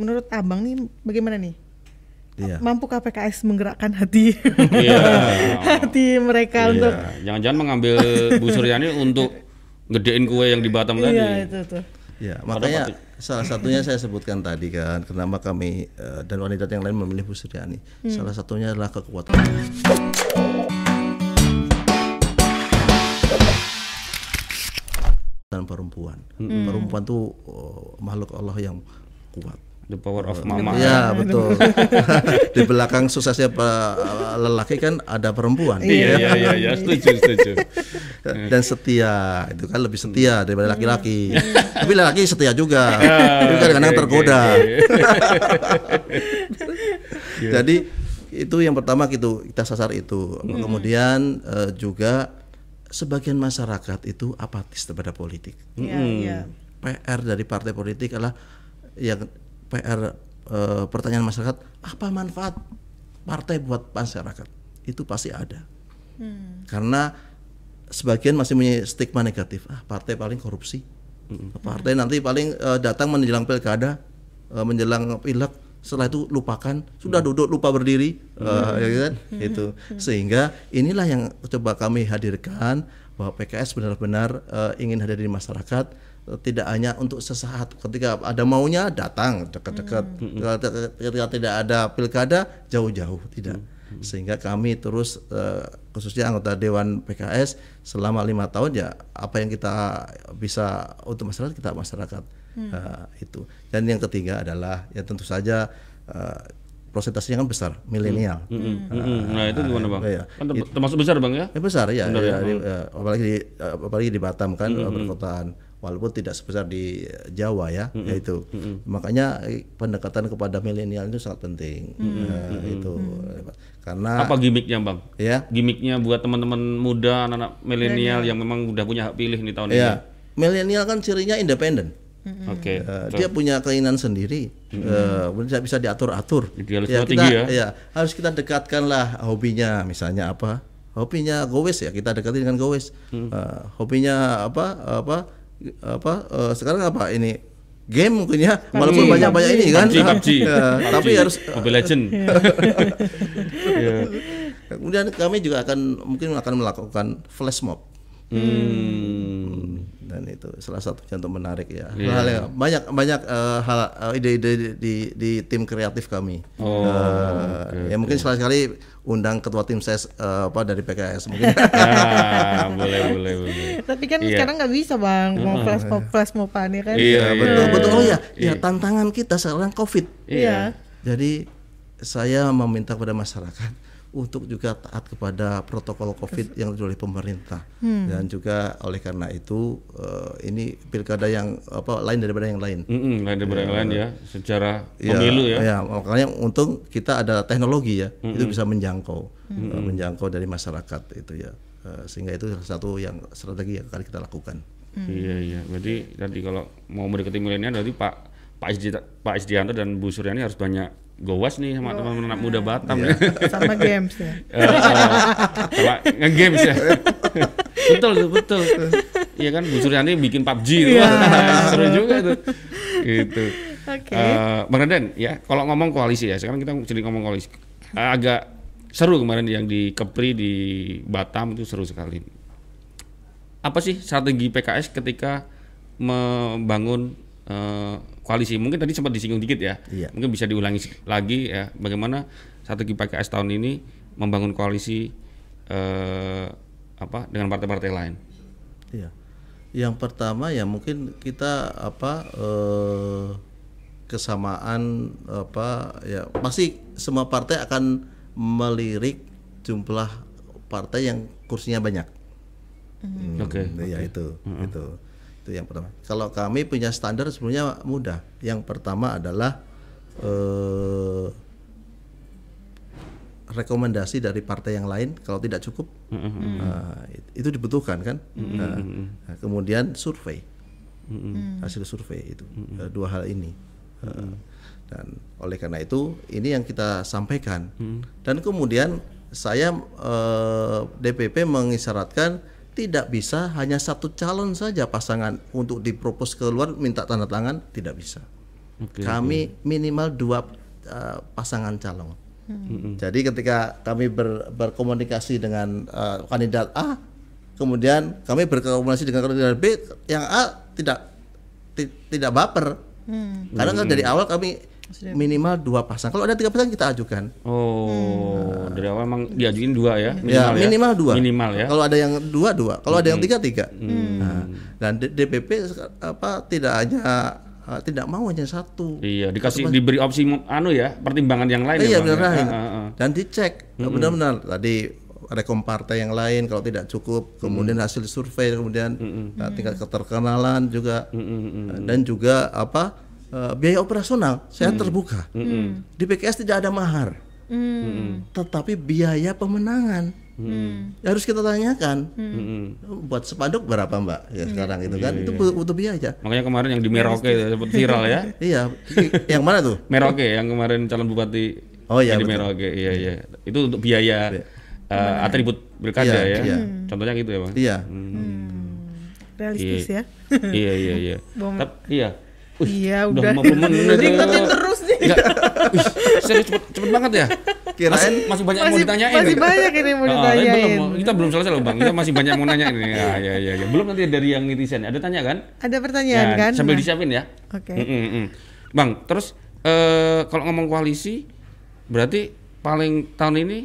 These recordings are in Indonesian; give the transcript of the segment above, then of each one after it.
menurut abang nih bagaimana nih? Iya. Mampukah PKS menggerakkan hati Iya. hati mereka untuk Jangan-jangan mengambil Bu Suryani untuk gedein kue yang di Batam tadi. iya itu tuh. Ya, makanya salah satunya saya sebutkan tadi kan, kenapa kami eh, dan wanita yang lain memilih Bu Suryani. Salah satunya adalah kekuatan. dan perempuan. Perempuan tuh oh, makhluk Allah yang kuat. The power of mama. Ya betul. Di belakang suksesnya lelaki kan ada perempuan. Iya iya iya iya setuju setuju. dan setia itu kan lebih setia daripada laki-laki. Tapi laki setia juga. Tapi kadang-kadang oke, tergoda. Jadi itu yang pertama gitu kita sasar itu. Kemudian eh, juga sebagian masyarakat itu apatis terhadap politik. Iya, iya. PR dari partai politik adalah yang PR eh, pertanyaan masyarakat apa manfaat partai buat masyarakat? Itu pasti ada. Karena sebagian masih punya stigma negatif. Ah partai paling korupsi. Partai nanti paling eh, datang menjelang pilkada eh, menjelang pilek setelah itu lupakan. Sudah duduk lupa berdiri eh, ya kan? Itu. Sehingga inilah yang coba kami hadirkan bahwa PKS benar-benar eh, ingin hadir di masyarakat tidak hanya untuk sesaat. Ketika ada maunya datang. Dekat-dekat. Ketika, ketika tidak ada pilkada jauh-jauh. Tidak. Sehingga kami terus eh, khususnya anggota dewan PKS selama lima tahun ya apa yang kita bisa untuk masyarakat kita masyarakat. Eh, itu. Dan yang ketiga adalah ya tentu saja eh, prosentasenya kan besar milenial. Mm-mm. Nah itu gimana bang? iya. Kan ter- termasuk besar bang ya? Ya besar ya, ya, di- ya, apalagi di apalagi di Batam kan perkotaan walaupun tidak sebesar di Jawa ya, yaitu makanya eh, pendekatan kepada milenial itu sangat penting Nah, itu karena Apa gimmicknya bang? ya Gimmicknya buat teman-teman muda, anak-anak milenial yang memang udah punya hak pilih nih tahun ya milenial kan cirinya independen ini. Oke. Eh, dia punya keinginan sendiri, eh, tidak bisa diatur-atur. Idealisme Ya, kita, tinggi ya. ya, harus kita dekatkanlah hobinya, misalnya apa? Hobinya gowes ya, kita dekati dengan gowes. Hmm. Eh, hobinya apa? Apa? Apa? eh, sekarang apa ini? Game mungkin ya, walaupun banyak-banyak ini kan. PUBG, PUBG. Ya, PUBG, tapi harus Mobile Legend. Iya. kemudian kami juga akan mungkin akan melakukan flash mob. Hmm. dan itu salah satunya untuk menarik ya Iya. hal yang banyak banyak eh, hal eh, ide-ide di, di di tim kreatif kami Oh, Eh, ya mungkin sekali sekali undang ketua tim ses eh, apa dari PKS mungkin Nah, boleh boleh boleh. Tapi kan Iya. sekarang nggak bisa bang mau flash mob flash moban ya kan? Iya, iya. betul betul oh ya ya tantangan kita sekarang covid Iya. jadi saya meminta kepada masyarakat untuk juga taat kepada protokol COVID yang oleh pemerintah dan juga oleh karena itu eh, ini pilkada yang apa lain daripada yang lain. Mm-mm, lain daripada yang lain ya, secara Ya, pemilu ya. ya, makanya untung kita ada teknologi ya, itu bisa menjangkau, eh, menjangkau dari masyarakat itu ya, Eh, sehingga itu salah satu yang strategi yang akan kita lakukan. Iya iya. Berarti tadi kalau mau mendekati milenial berarti Pak Pak Isdianto dan Bu Suryani harus banyak gowas nih sama teman-teman anak muda Batam ya. Sama games ya. Eh, eh, sama nge-games ya. betul tuh, betul. Iya kan Bu Suryani bikin PUBG tuh. Seru juga tuh. Gitu. Oke. Eh, Bang Raden ya, kalau ngomong koalisi ya, sekarang kita jadi ngomong koalisi. Agak seru kemarin yang di Kepri di Batam itu seru sekali. Apa sih strategi PKS ketika membangun eh, koalisi? Mungkin tadi sempat disinggung dikit ya. Iya. Mungkin bisa diulangi lagi ya. Bagaimana strategi PKS tahun ini membangun koalisi eh, apa dengan partai-partai lain? Iya. Yang pertama ya mungkin kita apa eh, kesamaan apa ya pasti semua partai akan melirik jumlah partai yang kursinya banyak. Hmm, Oke, Ya itu, itu, itu yang pertama. Kalau kami punya standar sebenarnya mudah. Yang pertama adalah eh, rekomendasi dari partai yang lain kalau tidak cukup. Nah, it- itu dibutuhkan kan? Nah, nah, kemudian survei. Hasil survei itu Eh, dua hal ini. Eh, dan oleh karena itu ini yang kita sampaikan. Dan kemudian saya eh, DPP mengisyaratkan tidak bisa hanya satu calon saja pasangan untuk dipropos keluar minta tanda tangan tidak bisa Oke, kami minimal dua eh, pasangan calon. Jadi ketika kami ber- berkomunikasi dengan eh, kandidat A, kemudian kami berkomunikasi dengan kandidat B, yang A tidak ti- tidak baper. Karena kan dari awal kami minimal dua pasang. Kalau ada tiga pasang kita ajukan. Oh, dari awal emang diajuin dua ya? ya minimal dua. Minimal ya? Kalau ada yang dua dua. Kalau ada yang tiga tiga. Nah, dan DPP apa tidak hanya uh, tidak mau hanya satu. Iya, dikasih diberi opsi anu ya, pertimbangan yang lain iya ya, Bang, benar ya? Dan dicek benar-benar tadi rekom partai yang lain kalau tidak cukup, kemudian hasil survei, kemudian uh, tingkat keterkenalan juga uh, dan juga apa uh, biaya operasional saya terbuka. Di PKS tidak ada mahar. Tetapi biaya pemenangan Ya harus kita tanyakan. Buat spanduk berapa Mbak? Ya sekarang itu kan itu butuh, butuh biaya. Makanya kemarin yang di Merauke sempat viral ya. Iya, yang mana tuh? Merauke yang kemarin calon bupati Oh, iya, yang di. Merauke. Iya, iya. Itu untuk biaya eh, atribut pilkada Iya, ya. iya. Contohnya gitu ya, Bang. Iya. Realistis ya. iya, iya, iya. Tapi iya. Iya udah. 50 menit. Ngikutin terus nih. Enggak. Wih, serius cepet, cepet banget ya. Kirain- masih, masih banyak yang mau Masih, ditanyain. masih nih. banyak ini mau Ah, ini ditanyain. belum, kita belum selesai loh bang. Kita masih banyak mau nanya ini. Ya, ya, ya, ya. Belum nanti dari yang netizen. Ada tanya kan? Ada pertanyaan Ya, kan? Sambil Nah, disiapin ya. Oke. Mm, mm, mm. Bang, terus eh, kalau ngomong koalisi, berarti paling tahun ini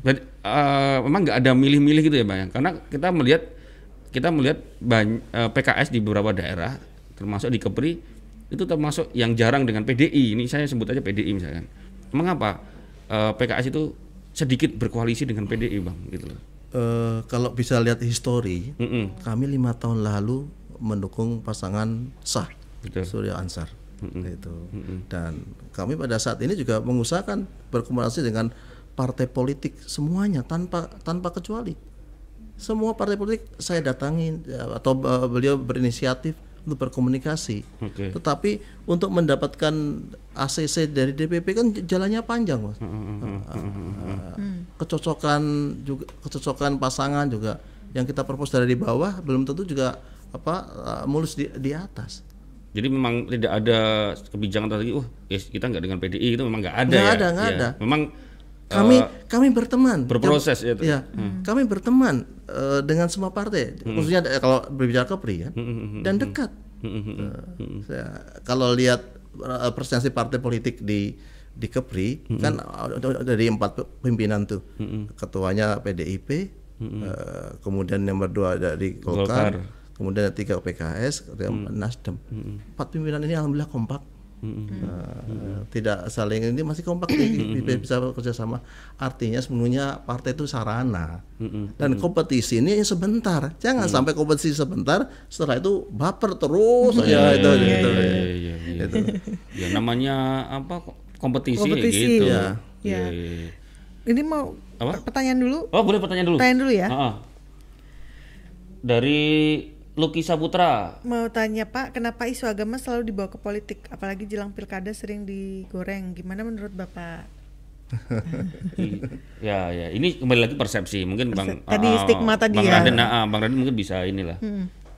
berarti, eh, memang nggak ada milih-milih gitu ya bang? Karena kita melihat kita melihat banyak PKS di beberapa daerah, termasuk di Kepri itu termasuk yang jarang dengan PDI. Ini saya sebut aja PDI misalkan. Mengapa eh, PKS itu sedikit berkoalisi dengan PDI bang? Gitu loh. Eh, kalau bisa lihat histori, Mm-mm. kami lima tahun lalu mendukung pasangan sah Betul. Surya Ansar itu dan kami pada saat ini juga mengusahakan berkomunikasi dengan partai politik semuanya tanpa tanpa kecuali semua partai politik saya datangin ya, atau eh, beliau berinisiatif untuk berkomunikasi Oke. tetapi untuk mendapatkan ACC dari DPP kan jalannya panjang mas kecocokan juga kecocokan pasangan juga yang kita propose dari bawah belum tentu juga apa uh, mulus di, di atas Jadi memang tidak ada kebijakan lagi, oh yes, kita nggak dengan PDI itu memang nggak ada Nggak ya. ada, nggak Ya. ada. Memang kami eh, kami berteman. berproses ya. ya kami berteman eh, dengan semua partai. Khususnya eh, kalau berbicara Kepri kan dan dekat. Eh, saya- kalau lihat eh, presentasi partai politik di di Kepri kan ada- dari empat pimpinan tuh. Ketuanya PDIP eh, kemudian nomor dua dari Golkar. Golkar. kemudian tiga PKS kemudian Nasdem. Empat pimpinan ini alhamdulillah kompak Eh, tidak saling ini masih kompak nih, bisa, bisa bekerja sama artinya sebenarnya partai itu sarana dan kompetisi ini sebentar jangan sampai kompetisi sebentar setelah itu baper terus ya itu gitu Iya, iya, iya. Ya namanya apa kompetisi, Kompetisi. gitu. Ya. Iya, iya, iya. Ini mau Apa? pertanyaan dulu. Oh, boleh pertanyaan dulu. Pertanyaan dulu ya. Ah. Dari Luki Saputra. Mau tanya Pak, kenapa isu agama selalu dibawa ke politik, apalagi jelang pilkada sering digoreng? Gimana menurut Bapak? Ya, ya. Ini kembali lagi persepsi. Mungkin Bang Tadi ah, stigma tadi Bang ya. Raden, ah, ah, Bang Raden mungkin bisa inilah.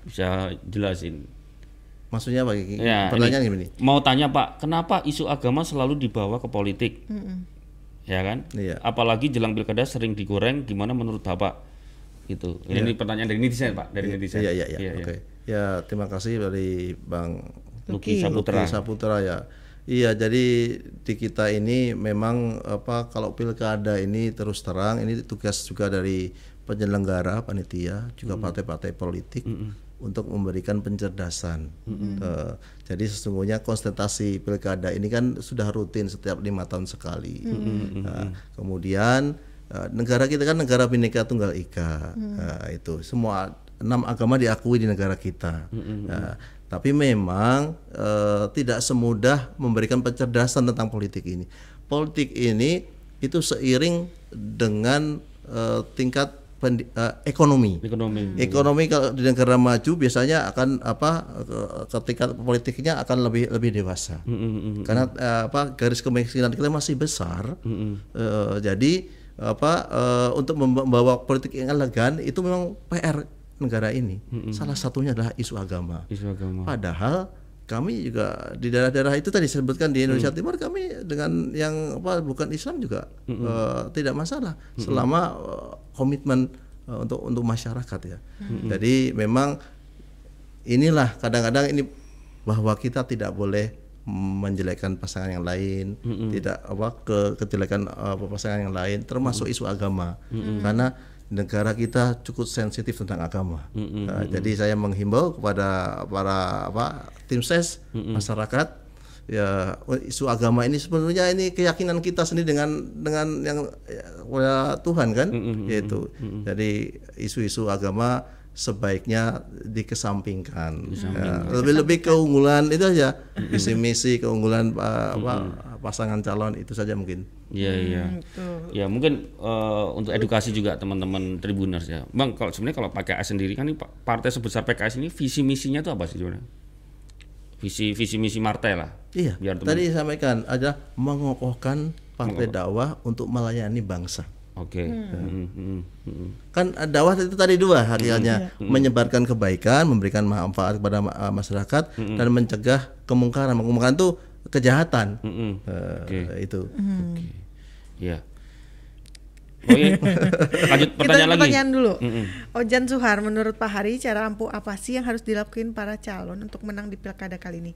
Bisa jelasin. maksudnya apa? Ya, pertanyaan ini. gini Mau tanya Pak, kenapa isu agama selalu dibawa ke politik? Ya kan? Iya. Apalagi jelang pilkada sering digoreng, gimana menurut Bapak? Gitu. Ini, ini pertanyaan dari netizen Pak, dari netizen. iya iya iya oke ya terima kasih dari Bang Luki. Saputra. Luki Saputra ya. Iya, jadi di kita ini memang apa kalau pilkada ini terus terang ini tugas juga dari penyelenggara panitia juga partai-partai politik untuk memberikan pencerdasan. Eh, jadi sesungguhnya konsentrasi pilkada ini kan sudah rutin setiap lima tahun sekali. Nah, kemudian negara kita kan negara bineka tunggal ika, Nah, itu semua enam agama diakui di negara kita. Nah, tapi memang eh, tidak semudah memberikan pencerdasan tentang politik ini. Politik ini itu seiring dengan eh, tingkat pendi- eh, ekonomi. Ekonomi. Ekonomi kalau di negara maju biasanya akan apa eh, ketika politiknya akan lebih lebih dewasa. Karena eh, apa garis kemiskinan kita masih besar. Eh, jadi apa eh, untuk membawa politik yang elegan itu memang PR negara ini. Salah satunya adalah isu agama. Isu agama. Padahal kami juga di daerah-daerah itu tadi disebutkan di Indonesia Timur kami dengan yang apa bukan Islam juga eh, tidak masalah selama eh, komitmen eh, untuk untuk masyarakat ya. Jadi memang inilah kadang-kadang ini bahwa kita tidak boleh menjelekkan pasangan yang lain, tidak apa ke kejelekan apa, pasangan yang lain, termasuk isu agama, karena negara kita cukup sensitif tentang agama. Nah, Jadi saya menghimbau kepada para apa tim ses masyarakat ya isu agama ini sebenarnya ini keyakinan kita sendiri dengan dengan yang ya, Tuhan kan? Yaitu jadi isu-isu agama sebaiknya dikesampingkan Ya, lebih-lebih keunggulan itu aja visi misi keunggulan uh, apa pasangan calon itu saja mungkin Iya iya. Ya mungkin eh, untuk edukasi juga teman-teman Tribuners ya. Bang, kalau sebenarnya kalau PKS sendiri kan ini pa- partai sebesar PKS ini visi misinya itu apa sih sebenarnya? Visi visi misi partai lah. iya Biar teman- tadi disampaikan ada mengokohkan partai dakwah untuk melayani bangsa Oke. Mm, mm, mm. kan eh, dakwah itu tadi dua hakikatnya menyebarkan kebaikan memberikan manfaat kepada eh, masyarakat dan mencegah kemungkaran kemungkaran itu kejahatan Mm, Eh, Oke. itu Oke. Iya. Oh iya. Lanjut Kita pertanyaan lagi. pertanyaan dulu. Ojan Suhar, menurut Pak Hari, cara ampuh apa sih yang harus dilakukan para calon untuk menang di pilkada kali ini?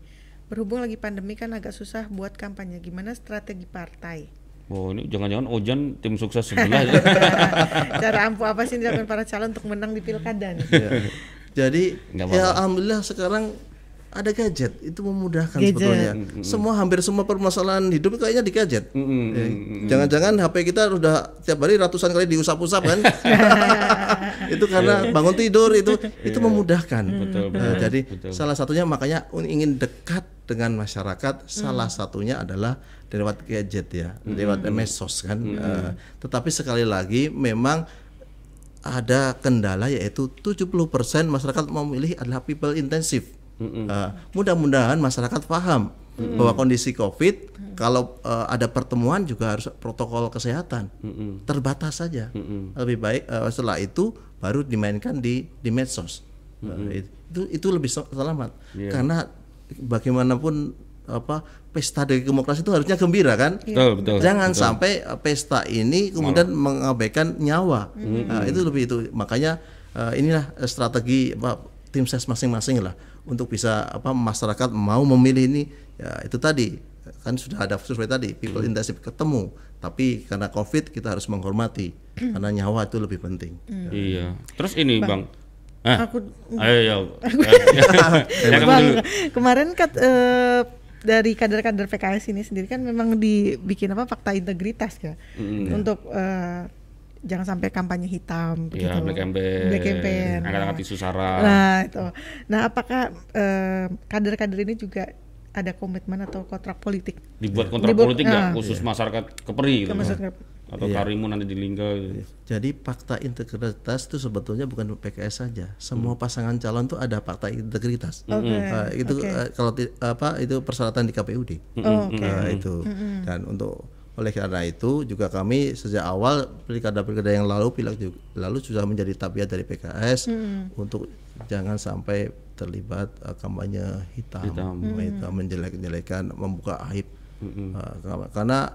Berhubung lagi pandemi kan agak susah buat kampanye. Gimana strategi partai? Oh ini jangan-jangan Ojan tim sukses sebelah. ya? cara ampuh apa sih yang dilakukan para calon untuk menang di pilkada nih? Ya. Jadi Nggak ya alhamdulillah sekarang ada gadget itu memudahkan Gadget. sebetulnya. Semua hampir semua permasalahan hidup kayaknya di gadget. Mm, mm, Ya, mm, Jangan-jangan HP kita udah tiap hari ratusan kali diusap-usap kan? itu karena bangun tidur itu itu memudahkan. Iya. Betul, Eh, betul, jadi betul. salah satunya makanya ingin dekat dengan masyarakat salah satunya adalah lewat gadget ya, lewat medsos kan. Eh, tetapi sekali lagi memang ada kendala yaitu 70% masyarakat memilih adalah people intensive. Uh, mudah-mudahan masyarakat paham bahwa kondisi COVID kalau uh, ada pertemuan juga harus protokol kesehatan. Terbatas saja. Lebih baik uh, setelah itu baru dimainkan di di medsos. Uh, itu itu lebih sel- selamat. Karena bagaimanapun apa pesta demokrasi itu harusnya gembira kan? Betul, betul. Jangan sampai uh, pesta ini kemudian mengabaikan nyawa. Nah, itu lebih itu makanya uh, inilah uh, strategi apa tim ses masing-masing lah untuk bisa apa masyarakat mau memilih ini ya itu tadi kan sudah ada survei tadi people intensive ketemu tapi karena covid kita harus menghormati karena nyawa itu lebih penting. Iya. Terus ini Bang. Ah, Aku ayo ya. Ya, Bang, kemarin kat, eh, dari kader-kader PKS ini sendiri kan memang dibikin apa fakta integritas ya untuk eh, jangan sampai kampanye hitam begitu. Iya, black campaign. Black campaign. Angkat-angkat isu sara. Nah, itu. Nah, apakah eh, kader-kader ini juga ada komitmen atau kontrak politik? Dibuat kontrak Dibuat- politik nggak ah. khusus masyarakat Keperi gitu. Masyarakat. Atau Karimun nanti di Lingga gitu. Jadi fakta integritas itu sebetulnya bukan PKS saja. Semua pasangan calon itu ada fakta integritas. Oke, Uh, itu uh, kalau ti- apa itu persyaratan di KPUD. Oh, oke. Uh, itu. Dan untuk oleh karena itu juga kami sejak awal pilkada-pilkada yang lalu pilek juga, lalu sudah menjadi tabiat dari PKS untuk jangan sampai terlibat uh, kampanye hitam, Hitam. hitam menjelek-jelekan, membuka aib. Uh, karena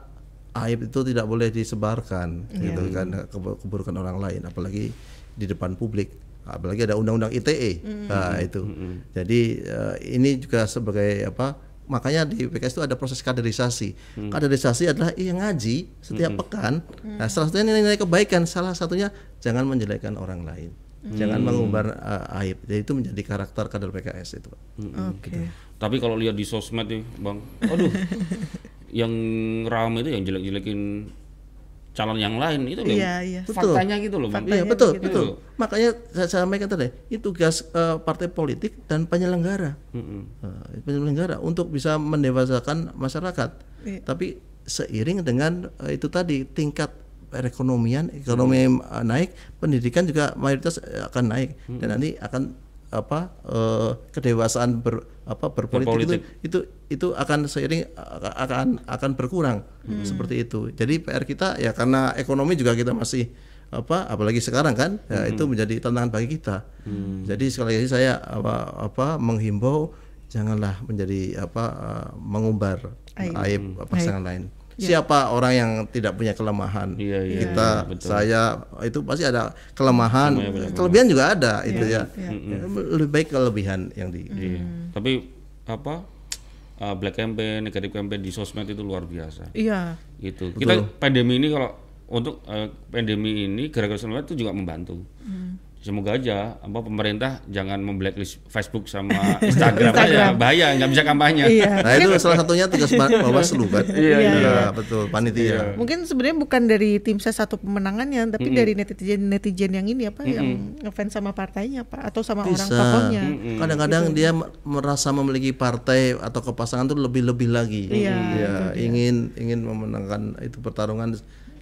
aib itu tidak boleh disebarkan gitu kan ke- keburukan orang lain apalagi di depan publik. Apalagi ada undang-undang ITE nah itu. Jadi eh, ini juga sebagai apa makanya di PKS itu ada proses kaderisasi. Kaderisasi adalah yang ngaji setiap pekan. Nah salah satunya nilai-nilai kebaikan salah satunya jangan menjelekkan orang lain. Jangan mengumbar eh, aib. Jadi itu menjadi karakter kader PKS itu Pak. Oke. Tapi kalau lihat di sosmed nih, Bang. Aduh. yang ramai itu yang jelek-jelekin calon yang lain itu loh. Iya, iya. Faktanya gitu loh, Bang. Iya Faktanya betul begitu. betul. Makanya saya sampaikan tadi itu tugas eh, partai politik dan penyelenggara, Eh, penyelenggara untuk bisa mendewasakan masyarakat. Iya. Tapi seiring dengan eh, itu tadi tingkat perekonomian, ekonomi eh, naik, pendidikan juga mayoritas akan naik dan nanti akan apa eh, kedewasaan ber apa berpolitik, Berpolitik. itu itu itu akan seiring akan akan berkurang seperti itu. Jadi PR kita ya karena ekonomi juga kita masih apa apalagi sekarang kan ya itu menjadi tantangan bagi kita. Jadi sekali lagi saya apa apa menghimbau janganlah menjadi apa uh, mengumbar Aib. aib, pasangan lain. Siapa orang yang tidak punya kelemahan? Iya, iya, Kita, saya itu pasti ada kelemahan, kelebihan juga ada itu ya. Ya, Lebih baik kelebihan yang di. Iya. Tapi apa uh, black campaign, negatif campaign di sosmed itu luar biasa. Iya. Gitu. Kita pandemi ini kalau untuk uh, pandemi ini gara-gara sosmed itu juga membantu. Semoga aja apa pemerintah jangan memblacklist Facebook sama Instagram, aja bahaya nggak bisa kampanye. Iya. Nah itu salah satunya tugas Ba- Bawaslu kan. Iya, iya. betul panitia. Mungkin sebenarnya bukan dari tim saya satu pemenangannya, tapi dari netizen netizen yang ini apa yang ngefans sama partainya pak atau sama orang Bisa. tokohnya. Kadang-kadang dia m- merasa memiliki partai atau kepasangan itu lebih-lebih lagi. Iya, Ya, ingin ingin memenangkan itu pertarungan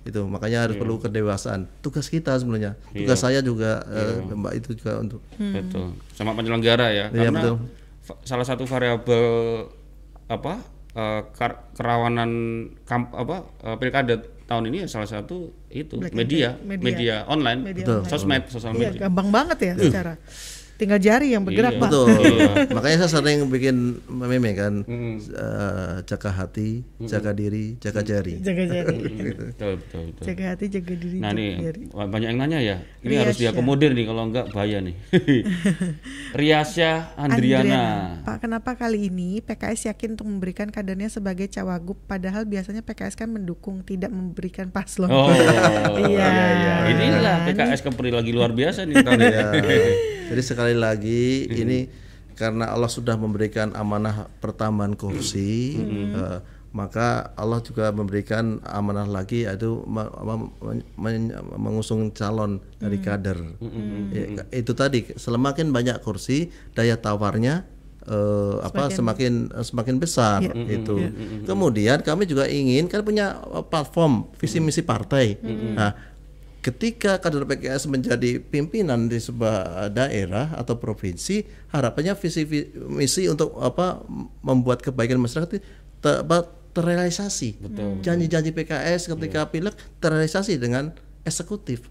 itu makanya harus perlu kedewasaan. Tugas kita sebenarnya. Tugas saya juga eh, Mbak itu juga untuk Betul. Sama penyelenggara ya. Iya, Karena betul. salah satu variabel apa eh, kar- kerawanan kamp, apa eh, pilkada tahun ini ya salah satu itu media, media. media, online, Media sosmed, sosial Iya, media. gampang banget ya secara. Tinggal jari yang bergerak Iya. pak. Betul. Makanya saya sering bikin meme kan, eh, jaga hati, jaga diri, jaga jari. Jaga jari. betul, betul, betul. jaga hati, jaga diri. Nah jaga nih jari. banyak yang nanya ya. Ini Riasya. harus diakomodir nih kalau enggak bahaya nih. Riasya Andriana. Pak, kenapa kali ini PKS yakin untuk memberikan kadernya sebagai cawagup, padahal biasanya PKS kan mendukung, tidak memberikan paslon. Oh, Iya. iya iya. Inilah PKS Kepri lagi luar biasa nih tahun ini. Ya. Jadi sekali lagi ini karena Allah sudah memberikan amanah pertambahan kursi, eh, maka Allah juga memberikan amanah lagi yaitu me- me- men- mengusung calon dari kader. Ya, itu tadi semakin banyak kursi daya tawarnya eh, apa semakin semakin besar itu. Kemudian kami juga ingin kan punya eh, platform visi misi partai. Nah, ketika kader PKS menjadi pimpinan di sebuah daerah atau provinsi, harapannya visi vi- misi untuk apa membuat kebaikan masyarakat itu ter- apa, terrealisasi. Janji-janji PKS ketika pileg terrealisasi dengan eksekutif.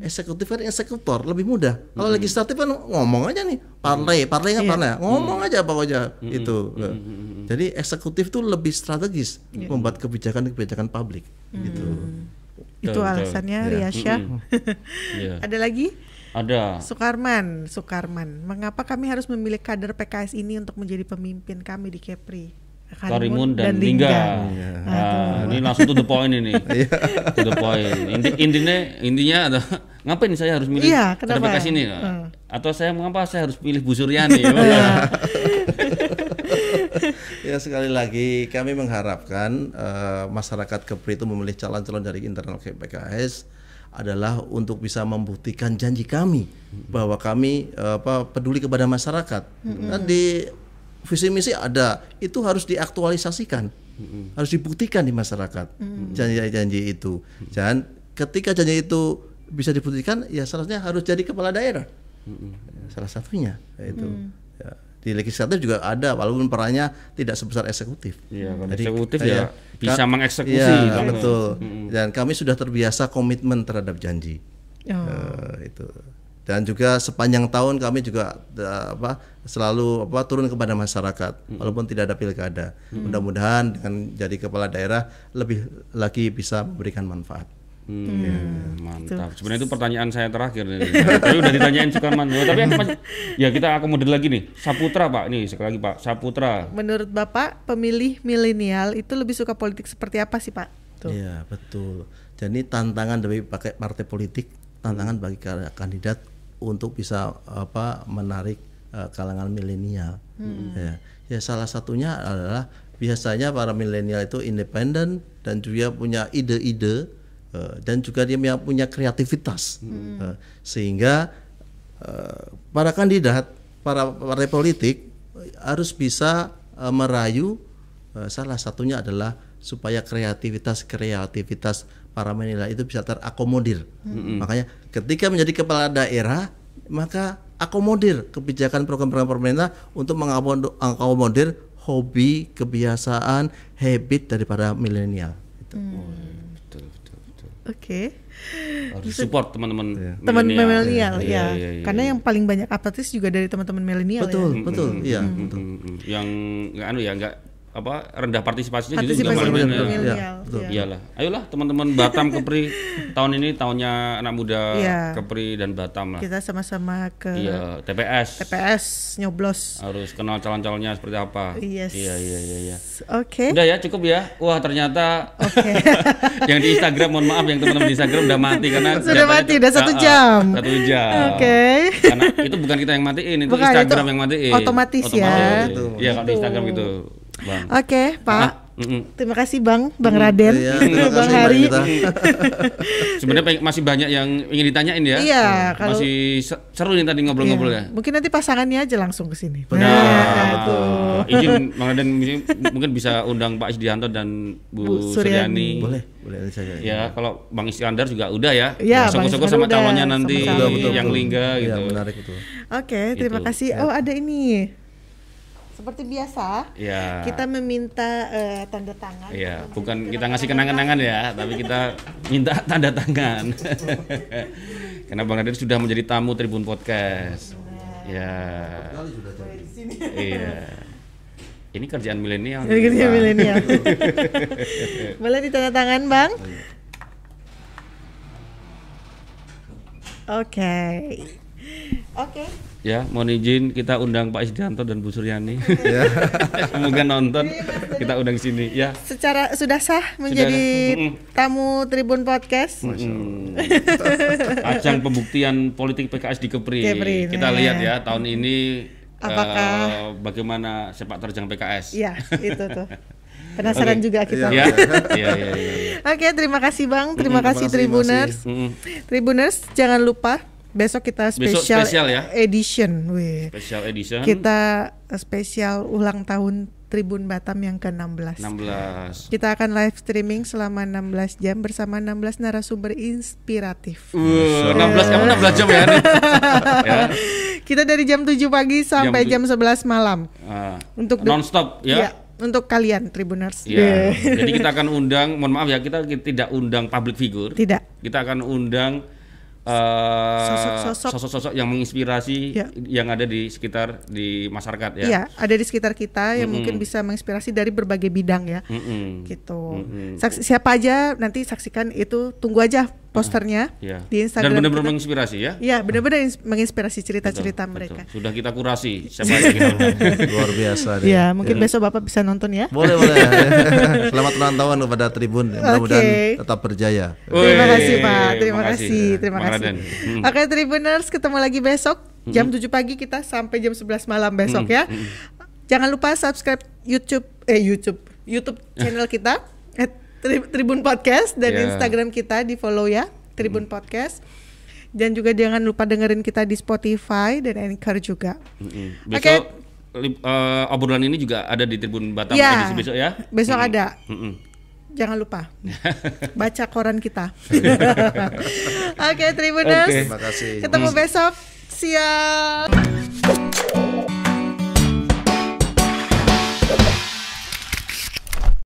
Eksekutif kan eksekutor lebih mudah. Kalau legislatif kan ngomong aja nih, partai, partai kan partai, ngomong aja pokoknya itu. Jadi eksekutif itu lebih strategis membuat kebijakan-kebijakan publik gitu. Itu Betul, betul. alasannya Riasya. Iya. Ada lagi? Ada. Sukarman, Sukarman. Mengapa kami harus memilih kader PKS ini untuk menjadi pemimpin kami di Kepri? Karimun dan Lingga. Nah, ini langsung to the point ini. to the point. Inti, intinya intinya ada ngapain saya harus milih Iya, kader kenapa? PKS ini? Hmm. Atau saya mengapa saya harus pilih Bu Suryani? Ya sekali lagi kami mengharapkan eh, masyarakat Kepri itu memilih calon-calon dari internal PKS adalah untuk bisa membuktikan janji kami bahwa kami apa peduli kepada masyarakat. Dan di visi misi ada itu harus diaktualisasikan, harus dibuktikan di masyarakat janji-janji itu. Dan ketika janji itu bisa dibuktikan, ya salahnya harus jadi kepala daerah. Ya, salah satunya yaitu ya, di legislatif juga ada walaupun perannya tidak sebesar eksekutif. Iya, kalau Jadi, eksekutif iya. ya bisa Ka- mengeksekusi. Iya, gitu. betul. Dan kami sudah terbiasa komitmen terhadap janji. Oh. Eh, itu. Dan juga sepanjang tahun kami juga eh, apa selalu apa turun kepada masyarakat walaupun tidak ada pilkada. Mudah-mudahan dengan jadi kepala daerah lebih lagi bisa memberikan manfaat. Hmm, mantap. Sebenarnya itu pertanyaan saya terakhir nih. Tapi udah ditanyain Sukarman. Oh, tapi yang mas- ya kita akomodir lagi nih. Saputra Pak, nih sekali lagi Pak. Saputra. Menurut Bapak, pemilih milenial itu lebih suka politik seperti apa sih Pak? Tuh. Iya betul. Jadi tantangan dari pakai partai politik, tantangan bagi ka- kandidat untuk bisa apa menarik eh, kalangan milenial. Ya. ya salah satunya adalah biasanya para milenial itu independen dan juga punya ide-ide eh, dan juga dia punya- punya kreativitas Eh, sehingga eh, para kandidat, para partai politik harus bisa eh, merayu Eh, salah satunya adalah supaya kreativitas kreativitas para milenial itu bisa terakomodir. Makanya ketika menjadi kepala daerah maka akomodir kebijakan program-program pemerintah untuk mengakomodir hobi, kebiasaan, habit daripada milenial. Itu. Betul, Oke. Harus support teman-teman Teman milenial. milenial Iya, ya. iya, iya, Karena iya. yang paling banyak apatis juga dari teman-teman milenial Betul, ya. betul. Iya, betul. Mm, mm. yang nggak anu ya nggak apa rendah partisipasinya Partisipasi juga malah milenial. milenial, betul. ya. Iyalah, ayolah teman-teman Batam Kepri tahun ini tahunnya anak muda Iya. Kepri dan Batam lah. Kita sama-sama ke Iya, TPS TPS nyoblos. harus kenal calon-calonnya seperti apa. Yes. Iya, iya, iya, iya. Oke. Udah ya, cukup ya. Wah, ternyata Oke. yang di Instagram mohon maaf yang teman-teman di Instagram udah mati karena Sudah mati, udah satu Ah, ah, jam. Satu jam. Oke. Karena itu bukan kita yang matiin, itu Bukan, Instagram itu yang matiin. otomatis ya. Iya, kalau di Instagram gitu, Bang. Oke, Pak. Ah, mm-mm. Terima kasih Bang, Bang Raden, Iya, terima Bang Hari. Sebenarnya masih banyak yang ingin ditanyain ya. Iya, kalau- masih se- seru nih tadi ngobrol-ngobrol ya. Iya. Mungkin nanti pasangannya aja langsung ke sini. Nah, Nah, izin Bang Raden mungkin- bisa undang Pak Isdianto dan Bu, Bu Suryani. Suryani. Boleh, boleh saja. Ya, kalau Bang Iskandar juga udah ya. Iya, Iskandar sama udah, calonnya nanti. Betul, betul, yang betul. lingga Iya, gitu. menarik itu. Oke, terima Gitu. kasih. Oh, ada ini. Seperti biasa, Ya. kita meminta eh, tanda tangan. Iya, bukan kita ngasih kenangan-kenangan ya, tapi kita minta tanda tangan. Karena Bang Raden sudah menjadi tamu Tribun Podcast. Ya. Iya. Ini kerjaan milenial. Dari kerja Bang. milenial. Boleh ditanda tangan, Bang? Oke. Oke. Ya, mohon izin kita undang Pak Isdianto dan Bu Suryani. Semoga nonton. Kita undang sini. Ya. Secara sudah sah menjadi Mm-mm. tamu Tribun Podcast. Hmm. Ajang pembuktian politik PKS di Kepri. Kepri, Kita nah. lihat ya tahun ini Apakah- eh, bagaimana sepak terjang PKS. Iya, itu tuh. Penasaran Oke. juga kita. Ya. Iya, iya, iya. iya. Oke, terima kasih Bang. Terima Mm, kasih terima kasih, Tribuners. Mm-mm. Tribuners, jangan lupa besok kita spesial, spesial ya. edition. Wih. Special edition Kita spesial ulang tahun Tribun Batam yang ke-16. 16. Kita akan live streaming selama 16 jam bersama 16 narasumber inspiratif. Uh, 16 kamu 16 jam ya ya. Kita dari jam 7 pagi sampai Jam jam, 11 malam. Ah, Untuk non stop Iya, ya. untuk kalian Tribuners. Ya. Jadi kita akan undang, mohon maaf ya, kita tidak undang public figure. Tidak. Kita akan undang eh, Sosok-sosok. sosok-sosok yang menginspirasi Ya. yang ada di sekitar di masyarakat ya. Iya, ada di sekitar kita yang mungkin bisa menginspirasi dari berbagai bidang ya. Mm-mm. Gitu. Mm-mm. Saksi- siapa aja nanti saksikan itu tunggu aja posternya Ya. di Dan Instagram. benar-benar kita. menginspirasi ya. Iya, benar-benar ins- menginspirasi cerita-cerita Betul, mereka. betul. Sudah kita kurasi siapa yang kita undang. Luar biasa deh. Iya, mungkin besok Bapak bisa nonton ya. Boleh, boleh. Selamat ulang tahun kepada Tribun. Mudah-mudahan Oke. tetap berjaya. Terima kasih Pak, terima makasih. kasih, terima kasih. Raden. Hmm. Oke Tribuners, ketemu lagi besok jam 7 pagi kita sampai jam 11 malam besok ya. Jangan lupa subscribe YouTube eh YouTube YouTube channel kita Tri- Tribun Podcast dan Ya. Instagram kita di follow ya Tribun Podcast. Dan juga jangan lupa dengerin kita di Spotify dan Anchor juga. Oke. Besok li- eh, obrolan ini juga ada di Tribun Batam Ya, edisi besok ya. besok Mm-mm. ada. Mm-mm. Jangan lupa baca koran kita. Oke Tribuners. Oke. Terima kasih. Ketemu besok. Siap.